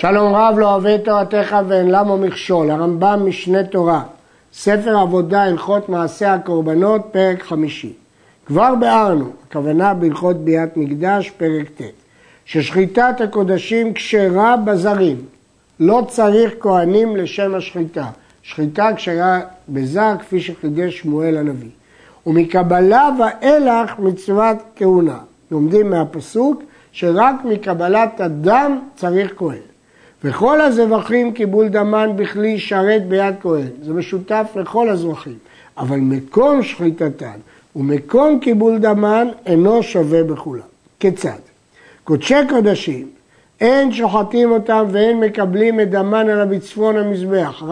שלום רב לא אוהב את תורתך ואין למו מכשול, הרמב"ם משנה תורה, ספר עבודה הלכות מעשה הקורבנות, פרק חמישי. כבר ביארנו, הכוונה בהלכות ביאת מקדש, פרק ט', ששחיטת הקודשים כשרה בזרים, לא צריך כהנים לשם השחיטה. שחיטה כשרה בזר, כפי שחידש שמואל הנביא. ומקבלה ואילך מצוות כהונה. לומדים מהפסוק שרק מקבלת הדם צריך כהן. וכל הזבחים קיבול דמן בכלי שרת ביד כהן. זה משותף לכל הזבחים. אבל מקום שחיטתן ומקום קיבול דמן אינו שווה בכולם. כיצד? קודשי קודשים, אין שוחטים אותם ואין מקבלים את דמן אלא בצפון המזבח.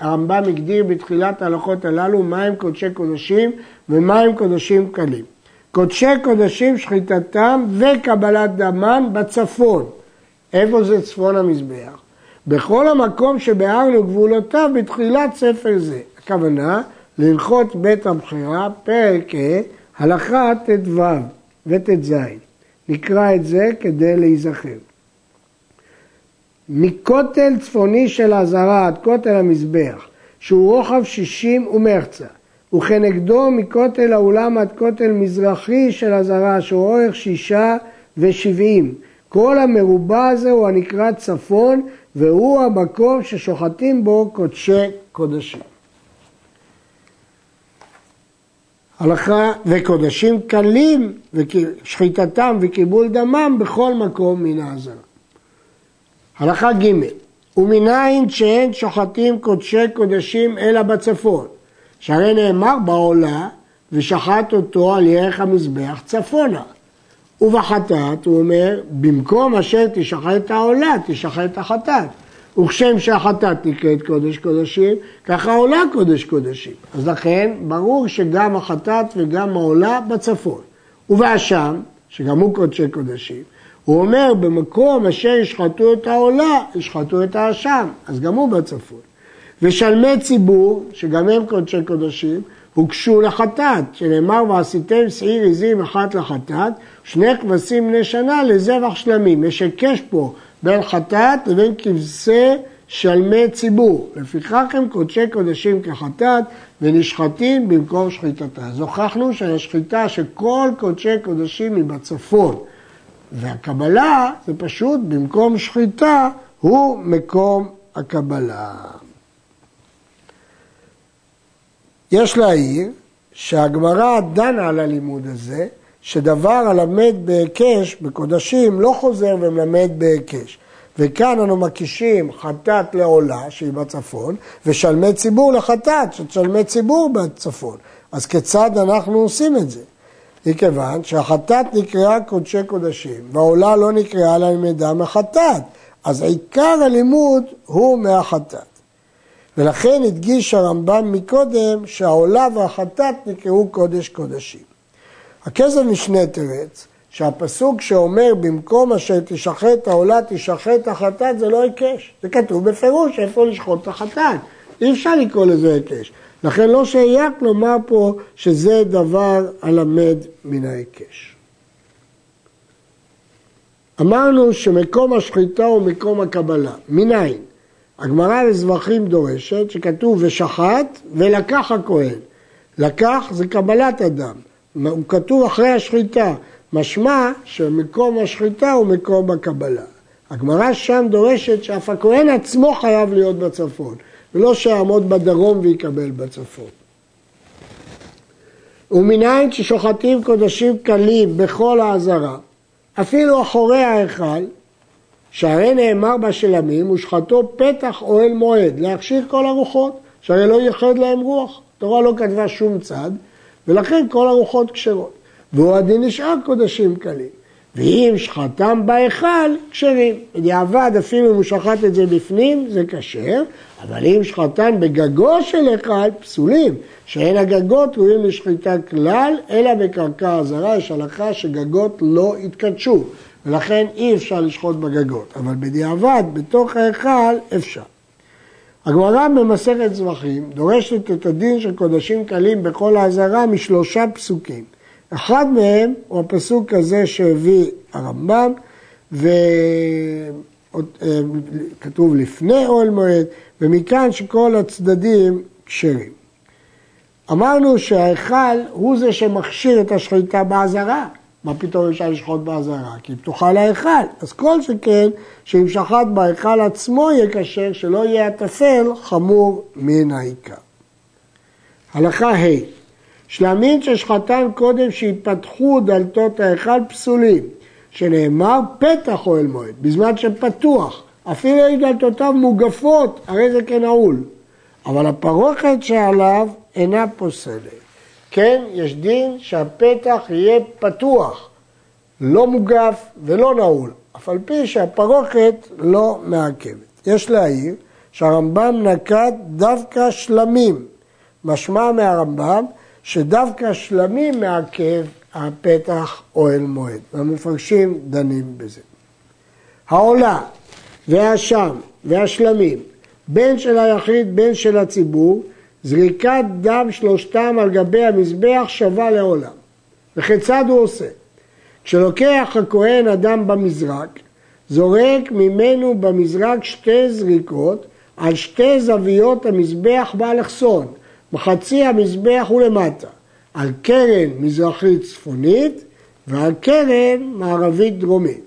הרמב"ם הגדיר בתחילת ההלכות הללו מהם קודשי קודשים ומהם קודשים קלים. קודשי קודשים שחיטתם וקבלת דמן בצפון. איפה זה צפון המזבח? בכל המקום שביארנו גבולותיו בתחילת ספר זה. הכוונה, להלכות בית הבחירה, פרק ה', הלכה ט"ו וט"ז. נקרא את זה כדי להיזכר. מכותל צפוני של הזרה עד כותל המזבח, שהוא רוחב שישים ומחצה, וכנגדו מכותל האולם עד כותל מזרחי של הזרה, שהוא אורך שישה ושבעים. כל המרובע הזה הוא הנקרא צפון, והוא המקום ששוחטים בו קודשי קודשים. הלכה וקודשים קלים ושחיטתם וקיבול דמם בכל מקום מן האזנה. הלכה ג' ומנין שאין שוחטים קודשי קודשים אלא בצפון, שהרי נאמר בעולה ושחט אותו על ירך המזבח צפונה. ובחטאת הוא אומר, במקום אשר תשחט העולה, תשחט החטאת. וכשם שהחטאת נקראת קודש קודשים, ככה העולה קודש קודשים. אז לכן, ברור שגם החטאת וגם העולה בצפון. ובאשם, שגם הוא קודשי קודשים, הוא אומר, במקום אשר ישחטו את העולה, ישחטו את האשם, אז גם הוא בצפון. ושלמי ציבור, שגם הם קודשי קודשים, הוגשו לחטאת, שנאמר ועשיתם שעיר עזים אחת לחטאת, שני כבשים בני שנה לזבח שלמים. יש היקש פה בין חטאת לבין כבשי שלמי ציבור. לפיכך הם קודשי קודשים כחטאת ונשחטים במקום שחיטתה. אז הוכחנו שהשחיטה שכל קודשי קודשים היא בצפון. והקבלה זה פשוט במקום שחיטה הוא מקום הקבלה. יש להעיר שהגמרא דנה על הלימוד הזה, שדבר הלמד בהיקש, בקודשים, לא חוזר ומלמד בהיקש. וכאן אנו מקישים חטאת לעולה, שהיא בצפון, ושלמי ציבור לחטאת, ששלמי ציבור בצפון. אז כיצד אנחנו עושים את זה? מכיוון שהחטאת נקראה קודשי קודשים, והעולה לא נקראה ללמדה מחטאת. אז עיקר הלימוד הוא מהחטאת. ולכן הדגיש הרמב"ם מקודם שהעולה והחטאת נקראו קודש קודשים. הכסף משנה תרץ שהפסוק שאומר במקום אשר תשחט העולה תשחט החטאת זה לא היקש, זה כתוב בפירוש איפה לשחוט את החטאת, אי אפשר לקרוא לזה היקש. לכן לא שייך לומר פה שזה דבר הלמד מן ההיקש. אמרנו שמקום השחיטה הוא מקום הקבלה. מניין? הגמרא לזבחים דורשת שכתוב ושחט ולקח הכהן. לקח זה קבלת אדם, הוא כתוב אחרי השחיטה, משמע שמקום השחיטה הוא מקום הקבלה. הגמרא שם דורשת שאף הכהן עצמו חייב להיות בצפון, ולא שיעמוד בדרום ויקבל בצפון. ומנין ששוחטים קודשים קלים בכל העזרה, אפילו אחורי ההיכל, שהרי נאמר בשלמים, ושחטו פתח אוהל מועד, להכשיר כל הרוחות, שהרי לא ייחד להם רוח. התורה לא כתבה שום צד, ולכן כל הרוחות כשרות. והוא הדין נשאר קודשים קלים. ואם שחטם בהיכל, כשרים. בדיעבד, אפילו אם הוא שחט את זה בפנים, זה כשר, אבל אם שחטן בגגו של היכל, פסולים, שאין הגגות ראויים לשחיטה כלל, אלא בקרקע הזרה, יש הלכה שגגות לא יתקדשו. ולכן אי אפשר לשחוט בגגות, אבל בדיעבד, בתוך ההיכל, אפשר. הגמרא במסכת זבחים דורשת את הדין של קודשים קלים בכל האזהרה משלושה פסוקים. אחד מהם הוא הפסוק הזה שהביא הרמב"ם, אה, כתוב לפני אוהל מועד, ומכאן שכל הצדדים כשרים. אמרנו שההיכל הוא זה שמכשיר את השחיטה באזהרה. מה פתאום אפשר לשחוט באזהרה? כי היא פתוחה להיכל. אז כל שכן, שאם שחט בהיכל עצמו יהיה כשר, שלא יהיה הטפל חמור מן העיקר. הלכה ה' שלמים ששחטן קודם שיפתחו דלתות ההיכל פסולים, שנאמר פתח אוהל מועד, בזמן שפתוח, אפילו אם דלתותיו מוגפות, הרי זה כנעול. אבל הפרוכת שעליו אינה פוסלת. כן, יש דין שהפתח יהיה פתוח, לא מוגף ולא נעול, אף על פי שהפרוכת לא מעכבת. יש להעיר שהרמב"ם נקט דווקא שלמים, משמע מהרמב"ם שדווקא שלמים מעכב הפתח אוהל מועד, והמפרשים דנים בזה. העולה והאשם והשלמים, בין של היחיד בין של הציבור, זריקת דם שלושתם על גבי המזבח שווה לעולם. וכיצד הוא עושה? כשלוקח הכהן אדם במזרק, זורק ממנו במזרק שתי זריקות על שתי זוויות המזבח באלכסון, בחצי המזבח ולמטה, על קרן מזרחית צפונית ועל קרן מערבית דרומית.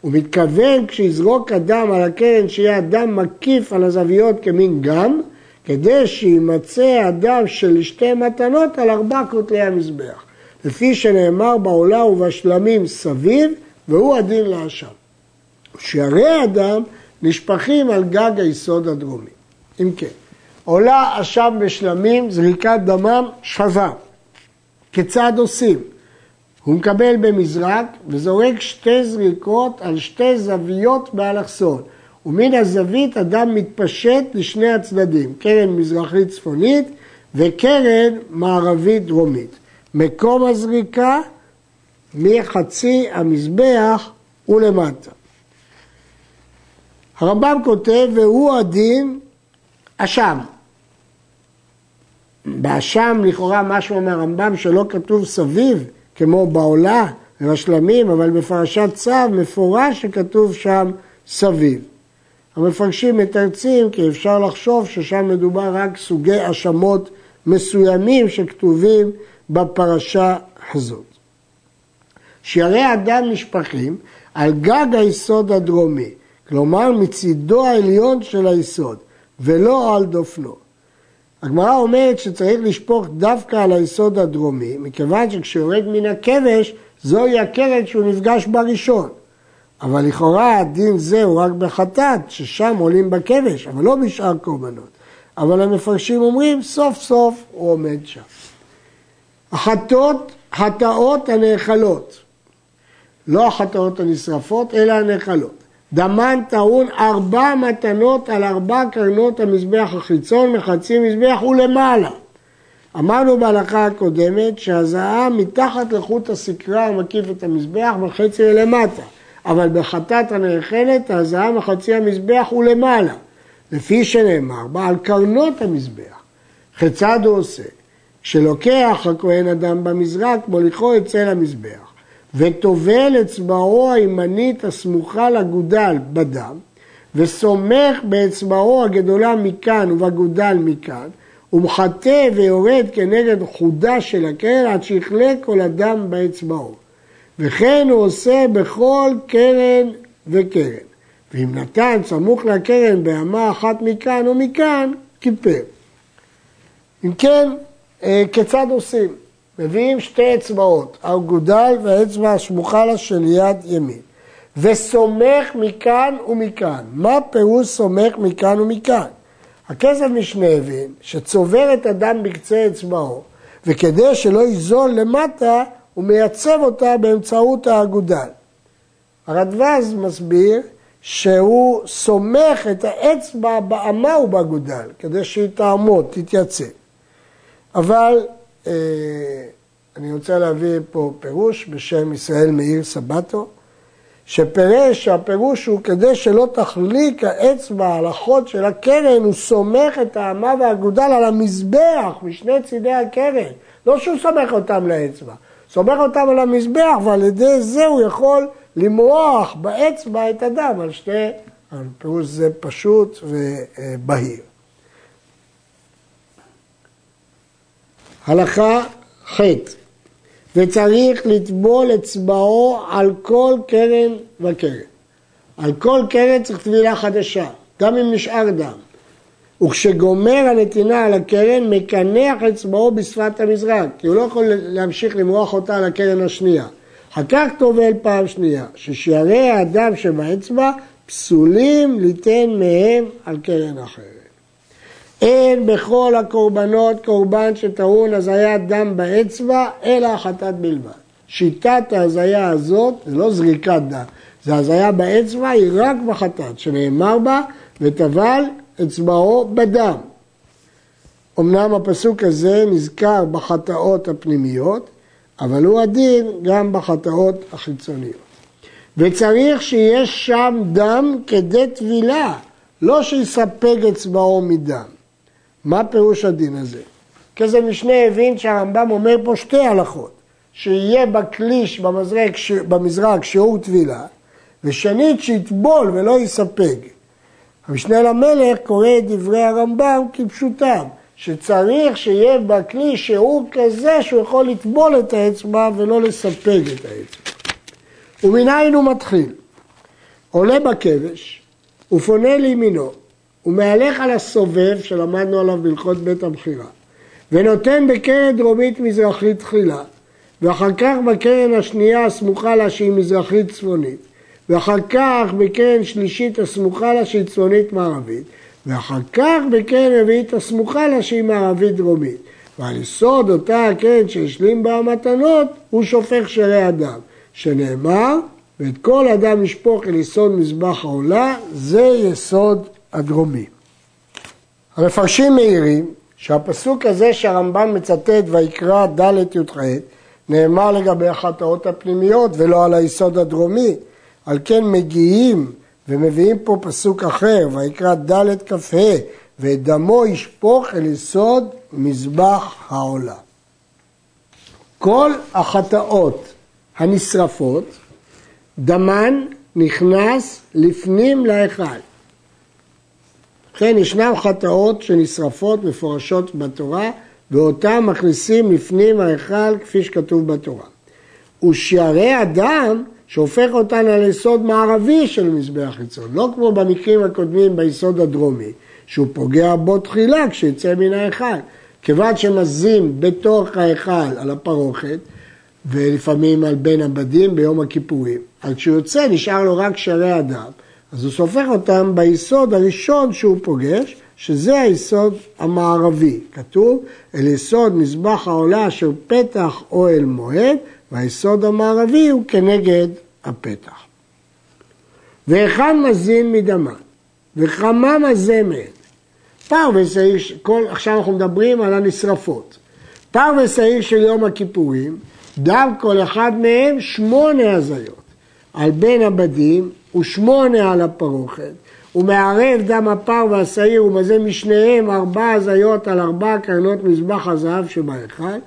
הוא מתכוון כשיזרוק אדם על הקרן שיהיה אדם מקיף על הזוויות כמין גם, כדי שימצא אדם של שתי מתנות על ארבע כותלי המזבח, לפי שנאמר בעולה ובשלמים סביב, והוא הדין לאשם. שערי אדם נשפכים על גג היסוד הדרומי. אם כן, עולה אשם בשלמים, זריקת דמם שווה. כיצד עושים? הוא מקבל במזרק וזורק שתי זריקות על שתי זוויות באלכסון. ומן הזווית אדם מתפשט לשני הצדדים, קרן מזרחית צפונית וקרן מערבית דרומית. מקום הזריקה מחצי המזבח ולמטה. הרמב"ם כותב, והוא הדין אשם. באשם לכאורה משהו מהרמב"ם שלא כתוב סביב, כמו בעולה ובשלמים, אבל בפרשת צו מפורש שכתוב שם סביב. המפרשים מתרצים כי אפשר לחשוב ששם מדובר רק סוגי האשמות מסוימים שכתובים בפרשה הזאת. שערי אדם נשפכים על גג היסוד הדרומי, כלומר מצידו העליון של היסוד, ולא על דופנו. הגמרא אומרת שצריך לשפוך דווקא על היסוד הדרומי, מכיוון שכשיורד מן הכבש, זוהי הקרן שהוא נפגש בראשון. אבל לכאורה הדין זה הוא רק בחטאת, ששם עולים בכבש, אבל לא בשאר קורבנות. אבל המפרשים אומרים, סוף סוף הוא עומד שם. החטאות, חטאות הנאכלות, לא החטאות הנשרפות, אלא הנאכלות. דמן טעון ארבע מתנות על ארבע קרנות המזבח החיצון, מחצי מזבח ולמעלה. אמרנו בהלכה הקודמת שהזעה מתחת לחוט הסקרה המקיף את המזבח בחצי ולמטה. אבל בחטאת הנאכלת הזעה מחצי המזבח ולמעלה, לפי שנאמר בעל קרנות המזבח. כיצד הוא עושה? כשלוקח הכהן אדם במזרק, מוליכו אצל המזבח, וטובל אצבעו הימנית הסמוכה לגודל בדם, וסומך באצבעו הגדולה מכאן ובגודל מכאן, ומחטא ויורד כנגד חודה של הקרן עד שיכלה כל אדם באצבעו. וכן הוא עושה בכל קרן וקרן. ואם נתן סמוך לקרן באמה אחת מכאן או מכאן, כיפר. אם כן, אה, כיצד עושים? מביאים שתי אצבעות, האגודל והאצבע הסמוכה לה של יד ימין, וסומך מכאן ומכאן. מה פירוש סומך מכאן ומכאן? הכסף משנה הבין שצובר את הדם בקצה אצבעו, וכדי שלא ייזול למטה, הוא מייצב אותה באמצעות האגודל. הרדווז מסביר שהוא סומך את האצבע באמה ובאגודל, כדי שהיא תעמוד, תתייצב. אבל אה, אני רוצה להביא פה פירוש בשם ישראל מאיר סבטו, שפירש שהפירוש הוא כדי שלא תחליק האצבע על החוד של הקרן, הוא סומך את האמה והאגודל על המזבח משני צידי הקרן. לא שהוא סומך אותם לאצבע, סומך אותם על המזבח ועל ידי זה הוא יכול למרוח באצבע את הדם על שתי אבל פירוש זה פשוט ובהיר. הלכה ח' וצריך לטבול אצבעו על כל קרן וקרן. על כל קרן צריך טבילה חדשה, גם אם נשאר דם. וכשגומר הנתינה על הקרן, מקנח אצבעו בשפת המזרק, כי הוא לא יכול להמשיך למרוח אותה על הקרן השנייה. אחר כך טובל פעם שנייה, ששערי האדם שבאצבע פסולים ליתן מהם על קרן אחרת. אין בכל הקורבנות קורבן שטעון הזיית דם באצבע, אלא החטאת בלבד. שיטת ההזיה הזאת, זה לא זריקת דם, זה הזיה באצבע, היא רק בחטאת, שנאמר בה, וטבל אצבעו בדם. אמנם הפסוק הזה נזכר בחטאות הפנימיות, אבל הוא הדין גם בחטאות החיצוניות. וצריך שיש שם דם כדי טבילה, לא שיספק אצבעו מדם. מה פירוש הדין הזה? כזה משנה הבין שהרמב"ם אומר פה שתי הלכות, שיהיה בקליש במזרק, במזרק שיעור טבילה, ושנית שיטבול ולא יספק. המשנה למלך קורא את דברי הרמב"ם כפשוטם, שצריך שיהיה בכלי שיעור כזה שהוא יכול לטבול את האצבע ולא לספק את האצבע. ומנין הוא מתחיל? עולה בכבש ופונה לימינו ומהלך על הסובב שלמדנו עליו בהלכות בית הבחירה ונותן בקרן דרומית מזרחית תחילה ואחר כך בקרן השנייה הסמוכה לה שהיא מזרחית צפונית ואחר כך בקרן שלישית הסמוכה לה שהיא צפונית מערבית ואחר כך בקרן רביעית הסמוכה לה שהיא מערבית דרומית. ועל יסוד אותה הקרן שהשלים בה המתנות הוא שופך שרי אדם. שנאמר ואת כל אדם ישפוך אל יסוד מזבח העולה זה יסוד הדרומי. המפרשים מעירים שהפסוק הזה שהרמב"ם מצטט ויקרא ד' י"ח נאמר לגבי החטאות הפנימיות ולא על היסוד הדרומי על כן מגיעים ומביאים פה פסוק אחר, ויקרא ד' כ"ה, ואת דמו ישפוך אל יסוד מזבח העולה. כל החטאות הנשרפות, דמן נכנס לפנים להיכל. כן, ישנן חטאות שנשרפות מפורשות בתורה, ואותן מכניסים לפנים ההיכל כפי שכתוב בתורה. ושערי הדם שהופך אותן על יסוד מערבי של מזבח חיצון, לא כמו במקרים הקודמים ביסוד הדרומי, שהוא פוגע בו תחילה כשיצא מן ההיכל. כיוון שמזים בתוך ההיכל על הפרוכת, ולפעמים על בין הבדים ביום הכיפורים, אז כשהוא יוצא נשאר לו רק שערי הדם, אז הוא סופר אותם ביסוד הראשון שהוא פוגש, שזה היסוד המערבי. כתוב, אל יסוד מזבח העולה אשר פתח אוהל מועד, והיסוד המערבי הוא כנגד הפתח. והיכן מזין מדמן, וכמה מזמת. פר ושעיר, כל, עכשיו אנחנו מדברים על הנשרפות. פר ושעיר של יום הכיפורים, דם כל אחד מהם שמונה הזיות. על בין הבדים ושמונה על הפרוכת. הוא מערב דם הפר והשעיר ומזה משניהם ארבע הזיות על ארבע קרנות מזבח הזהב שבהיכל.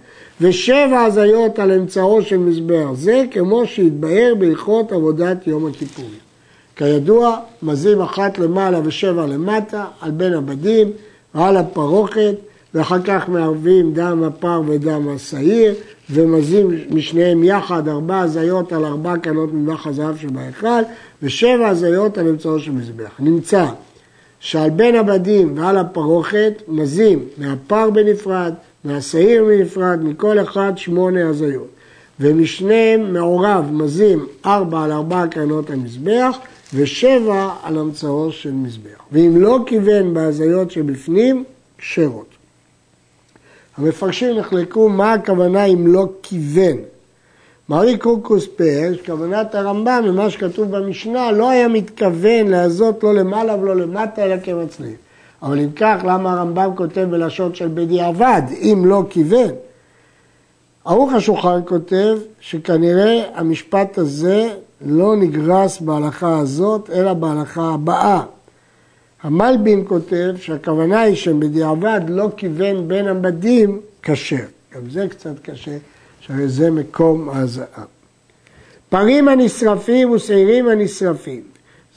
ושבע הזיות על אמצעו של מזבח זה, כמו שהתבהר בהלכות עבודת יום הכיפורים. כידוע, מזים אחת למעלה ושבע למטה, על בין הבדים ועל הפרוכת, ואחר כך מערבים דם הפר ודם השעיר, ומזים משניהם יחד ארבע הזיות על ארבע קנות מזבח הזהב שבהיכל, ושבע הזיות על אמצעו של מזבח. נמצא שעל בין הבדים ועל הפרוכת מזים מהפר בנפרד, מהשעיר בנפרד, מכל אחד שמונה הזיות. ומשניהם מעורב מזים ארבע על ארבע קרנות המזבח ושבע על אמצעו של מזבח. ואם לא כיוון בהזיות שבפנים, כשרות. המפרשים נחלקו מה הכוונה אם לא כיוון. מרי קורקוס פרש, כוונת הרמב"ם, ממה שכתוב במשנה, לא היה מתכוון להזות לא למעלה ולא למטה, אלא כמצליף. אבל אם כך, למה הרמב"ם כותב בלשון של בדיעבד, אם לא כיוון? ערוך השולחן כותב שכנראה המשפט הזה לא נגרס בהלכה הזאת, אלא בהלכה הבאה. המלבין כותב שהכוונה היא שבדיעבד לא כיוון בין המדים כשר. גם זה קצת קשה, שהרי זה מקום ההזעה. פרים הנשרפים ושעירים הנשרפים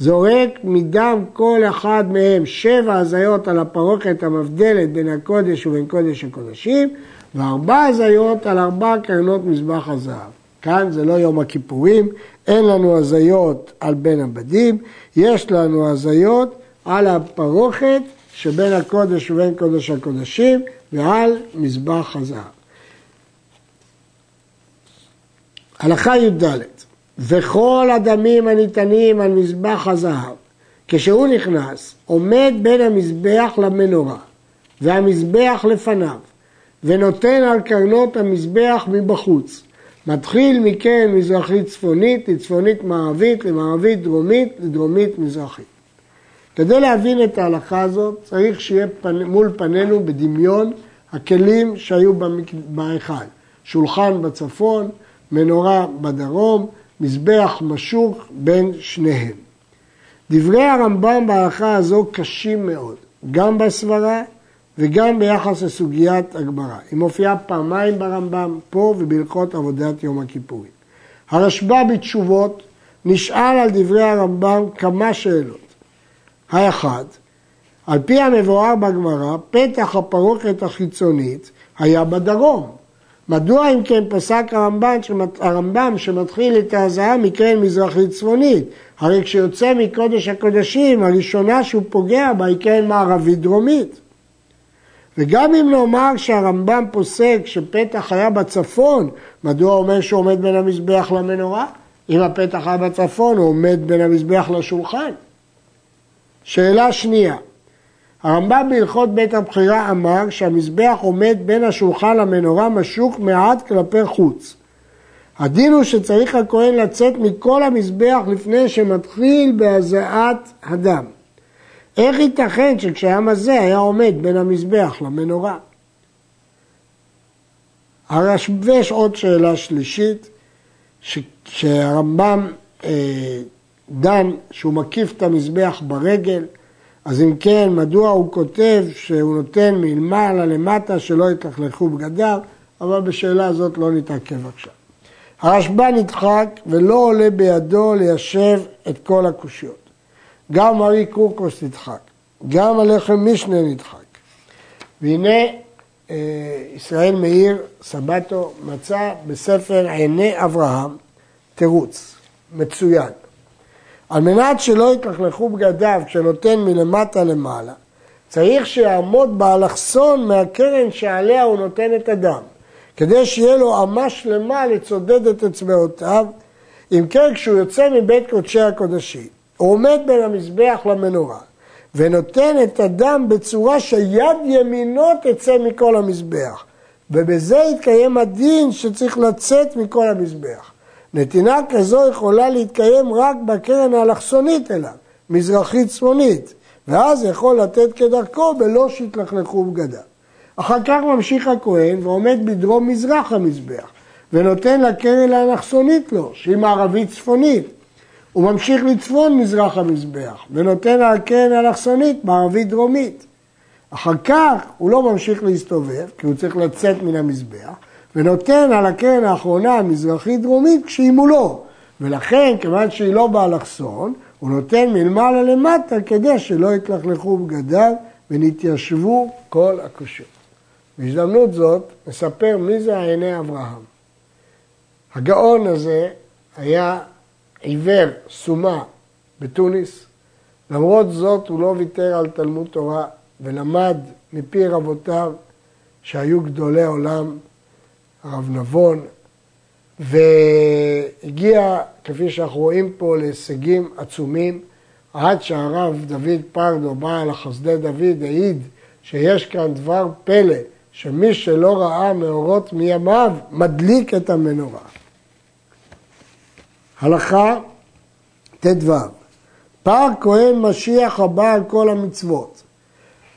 זורק מדם כל אחד מהם שבע הזיות על הפרוכת המבדלת בין הקודש ובין קודש הקודשים, וארבע הזיות על ארבע קרנות מזבח הזהב. כאן זה לא יום הכיפורים, אין לנו הזיות על בין הבדים, יש לנו הזיות על הפרוכת שבין הקודש ובין קודש הקודשים ועל מזבח הזהב. הלכה י"ד וכל הדמים הניתנים על מזבח הזהב, כשהוא נכנס, עומד בין המזבח למנורה והמזבח לפניו ונותן על קרנות המזבח מבחוץ. מתחיל מקרן מזרחית צפונית לצפונית מערבית, למערבית דרומית, לדרומית מזרחית. כדי להבין את ההלכה הזאת צריך שיהיה פנ... מול פנינו בדמיון הכלים שהיו בהיכל. שולחן בצפון, מנורה בדרום, מזבח משוך בין שניהם. דברי הרמב"ם בהלכה הזו קשים מאוד, גם בסברה וגם ביחס לסוגיית הגמרא. היא מופיעה פעמיים ברמב"ם, פה ובהלכות עבודת יום הכיפורים. הרשב"א בתשובות נשאל על דברי הרמב"ם כמה שאלות. האחד, על פי המבואר בגמרא, פתח הפרוכת החיצונית היה בדרום. מדוע אם כן פסק הרמב"ם, הרמב"ם שמתחיל את ההזעה מקרן מזרחית צפונית? הרי כשיוצא מקודש הקודשים, הראשונה שהוא פוגע בה היא קרן מערבית דרומית. וגם אם נאמר שהרמב"ם פוסק שפתח היה בצפון, מדוע אומר שהוא עומד בין המזבח למנורה? אם הפתח היה בצפון, הוא עומד בין המזבח לשולחן. שאלה שנייה, הרמב"ם בהלכות בית הבחירה אמר שהמזבח עומד בין השולחן למנורה משוק מעט כלפי חוץ. הדין הוא שצריך הכהן לצאת מכל המזבח לפני שמתחיל בהזעת הדם. איך ייתכן שכשהים הזה היה עומד בין המזבח למנורה? ויש עוד שאלה שלישית, שהרמב"ם אה, דן שהוא מקיף את המזבח ברגל, אז אם כן, מדוע הוא כותב שהוא נותן מלמעלה למטה שלא יתלכלכו בגדיו, אבל בשאלה הזאת לא נתעכב עכשיו. הרשב"א נדחק ולא עולה בידו ליישב את כל הקושיות. גם ארי קורקוס נדחק, גם הלחם משנה נדחק. והנה אה, ישראל מאיר סבטו מצא בספר עיני אברהם תירוץ מצוין. על מנת שלא יתלכלכו בגדיו כשנותן מלמטה למעלה, צריך שיעמוד באלכסון מהקרן שעליה הוא נותן את הדם, כדי שיהיה לו אמה שלמה לצודד את אצבעותיו. אם כן, כשהוא יוצא מבית קודשי הקודשים, הוא עומד בין המזבח למנורה, ונותן את הדם בצורה שיד ימינו תצא מכל המזבח. ובזה יתקיים הדין שצריך לצאת מכל המזבח. נתינה כזו יכולה להתקיים רק בקרן האלכסונית אליו, מזרחית צפונית, ואז יכול לתת כדרכו בלא שיתלכלכו בגדיו. אחר כך ממשיך הכהן ועומד בדרום מזרח המזבח, ונותן לקרן האלכסונית לו, שהיא מערבית צפונית. הוא ממשיך לצפון מזרח המזבח, ונותן על הקרן האלכסונית מערבית דרומית. אחר כך הוא לא ממשיך להסתובב, כי הוא צריך לצאת מן המזבח, ונותן על הקרן האחרונה המזרחית-דרומית כשהיא מולו. ולכן, כיוון שהיא לא באלכסון, הוא נותן מלמעלה למטה כדי שלא יתלכלכו בגדיו ונתיישבו כל הקושיות. בהזדמנות זאת נספר מי זה עיני אברהם. הגאון הזה היה עיוור, סומה, בתוניס. למרות זאת הוא לא ויתר על תלמוד תורה ולמד מפי רבותיו שהיו גדולי עולם הרב נבון, והגיע, כפי שאנחנו רואים פה, להישגים עצומים, עד שהרב דוד פרדו, בעל החסדי דוד, העיד שיש כאן דבר פלא, שמי שלא ראה מאורות מימיו, מדליק את המנורה. הלכה ט"ו פר כהן משיח הבא על כל המצוות.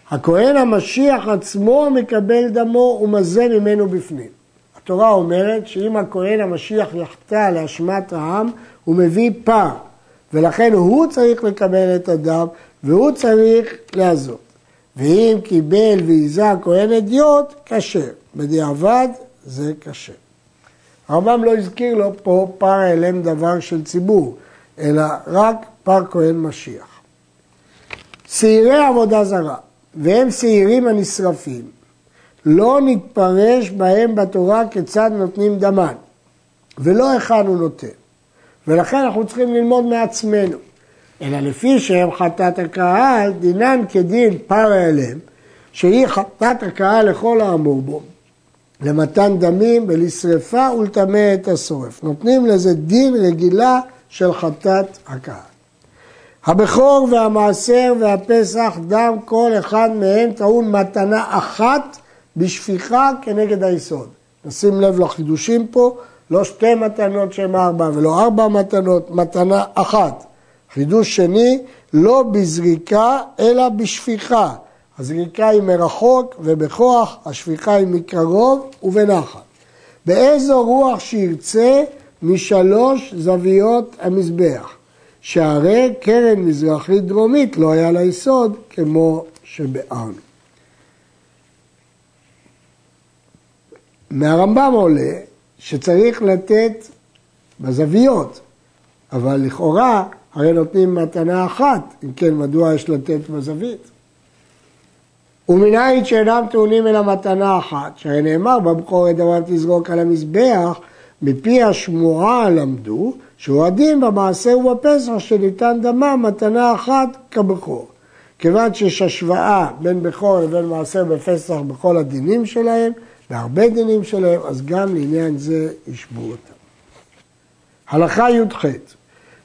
הכהן המשיח עצמו מקבל דמו ומזה ממנו בפנים. התורה אומרת שאם הכהן המשיח יחטא לאשמת העם, הוא מביא פר, ולכן הוא צריך לקבל את הדם, והוא צריך לעזות. ואם קיבל ועיזה הכהן אדיוט, כשר. בדיעבד זה כשר. הרמב"ם לא הזכיר לו פה פר העלם דבר של ציבור, אלא רק מספר כהן משיח. שעירי עבודה זרה, והם שעירים הנשרפים, לא נתפרש בהם בתורה כיצד נותנים דמן, ולא היכן הוא נותן. ולכן אנחנו צריכים ללמוד מעצמנו. אלא לפי שהם חטאת הקהל, דינן כדין פרא אליהם, שהיא חטאת הקהל לכל האמור בו, למתן דמים ולשרפה ולטמא את השורף. נותנים לזה דין רגילה של חטאת הקהל. הבכור והמעשר והפסח, דם כל אחד מהם טעון מתנה אחת בשפיכה כנגד היסוד. נשים לב לחידושים פה, לא שתי מתנות שהן ארבע ולא ארבע מתנות, מתנה אחת. חידוש שני, לא בזריקה אלא בשפיכה. הזריקה היא מרחוק ובכוח, השפיכה היא מקרוב ובנחת. באיזו רוח שירצה משלוש זוויות המזבח, שהרי קרן מזרחית דרומית לא היה לה יסוד כמו שבארנו. מהרמב"ם עולה שצריך לתת בזוויות, אבל לכאורה הרי נותנים מתנה אחת, אם כן מדוע יש לתת בזווית? ומנין שאינם טעונים אלא מתנה אחת, שהרי נאמר בבכורת דבר תזרוק על המזבח, מפי השמועה למדו, שהוא הדין במעשה ובפסח שניתן דמה מתנה אחת כבכור. כיוון שיש השוואה בין בכור לבין מעשה בפסח בכל הדינים שלהם, בהרבה דינים שלהם, אז גם לעניין זה ישבו אותם. הלכה י"ח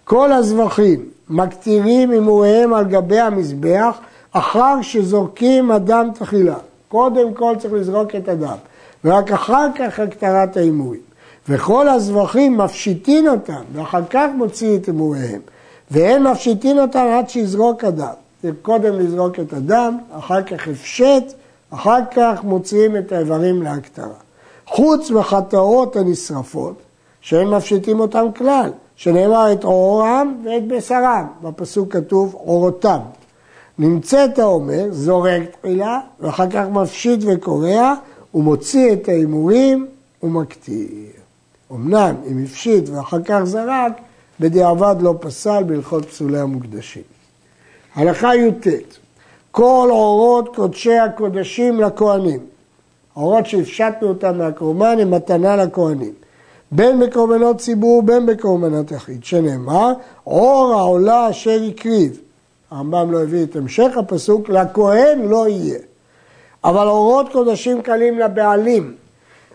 כל הזבחים מקטירים הימוריהם על גבי המזבח אחר שזורקים אדם תחילה. קודם כל צריך לזרוק את הדם, ורק אחר כך הקטרת ההימורים. וכל הזבחים מפשיטין אותם, ואחר כך מוציא את הימוריהם. והם מפשיטין אותם עד שיזרוק הדם. צריך קודם לזרוק את הדם, אחר כך הפשט, אחר כך מוציאים את האיברים להקטרה. חוץ מחטאות הנשרפות, שהם מפשיטים אותם כלל, שנאמר את עורם ואת בשרם, בפסוק כתוב עורותם. נמצאת האומר, זורק תחילה, ואחר כך מפשיט וקורע, ומוציא את ההימורים ומקטיר. אמנם אם הפשיט ואחר כך זרק, בדיעבד לא פסל בהלכות פסולי המוקדשים. הלכה י"ט כל אורות קודשי הקודשים לכהנים. האורות שהפשטנו אותם מהקורבן הם מתנה לכהנים. בין בקורבנות ציבור בין בקורבנות יחיד, שנאמר, אור העולה אשר הקריב. הרמב"ם לא הביא את המשך הפסוק, לכהן לא יהיה. אבל אורות קודשים קלים לבעלים,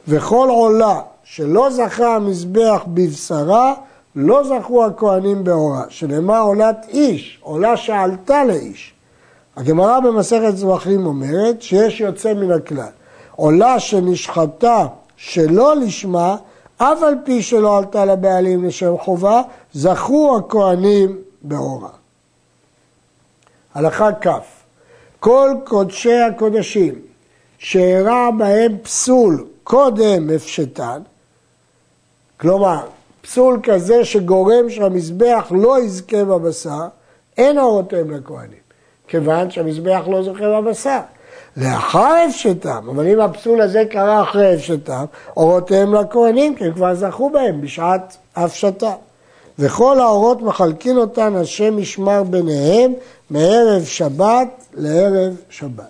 וכל עולה שלא זכה המזבח בבשרה, לא זכו הכהנים באורה, שנאמר עולת איש, עולה שעלתה לאיש. הגמרא במסכת זבחים אומרת שיש יוצא מן הכלל. עולה שנשחטה שלא לשמה, אף על פי שלא עלתה לבעלים לשם חובה, זכו הכהנים באורה. הלכה כ' כל קודשי הקודשים שאירע בהם פסול קודם הפשטן, כלומר, פסול כזה שגורם שהמזבח לא יזכה בבשר, אין אורותיהם לכהנים, כיוון שהמזבח לא זוכה בבשר. לאחר הפשטם, אבל אם הפסול הזה קרה אחרי הפשטם, אורותיהם לכהנים, כי הם כבר זכו בהם בשעת הפשטה. וכל האורות מחלקין אותן השם משמר ביניהם מערב שבת לערב שבת.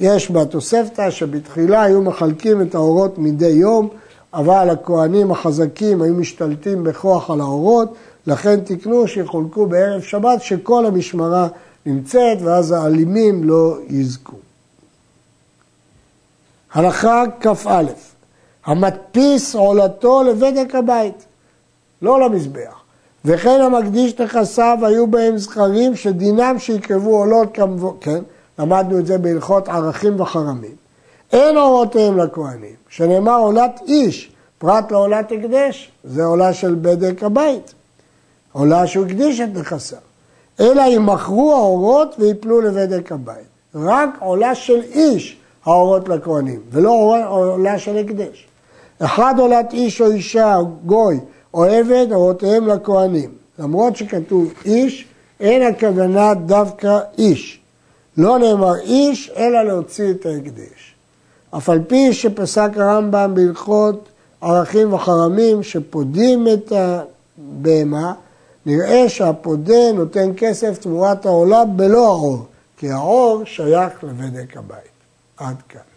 יש בתוספתא שבתחילה היו מחלקים את האורות מדי יום, אבל הכהנים החזקים היו משתלטים בכוח על האורות, לכן תקנו שיחולקו בערב שבת, שכל המשמרה נמצאת, ואז האלימים לא יזכו. הלכה כ"א, המדפיס עולתו לבדק הבית, לא למזבח. וכן המקדיש נכסיו היו בהם זכרים שדינם שיקרבו עולות כמובן, כן, למדנו את זה בהלכות ערכים וחרמים. אין אורותיהם לכהנים, שנאמר עולת איש, פרט לעולת הקדש, זה עולה של בדק הבית, עולה שהוא הקדיש את נכסיו. אלא אם מכרו האורות ויפלו לבדק הבית. רק עולה של איש האורות לכהנים, ולא עולה של הקדש. אחד עולת איש או אישה, או גוי, או עבד, אורותיהם לכהנים. למרות שכתוב איש, אין הכוונה דווקא איש. לא נאמר איש, אלא להוציא את ההקדש. אף על פי שפסק הרמב"ם בהלכות ערכים וחרמים שפודים את הבהמה, נראה שהפודה נותן כסף תמורת העולה בלא העור, כי העור שייך לבדק הבית. עד כאן.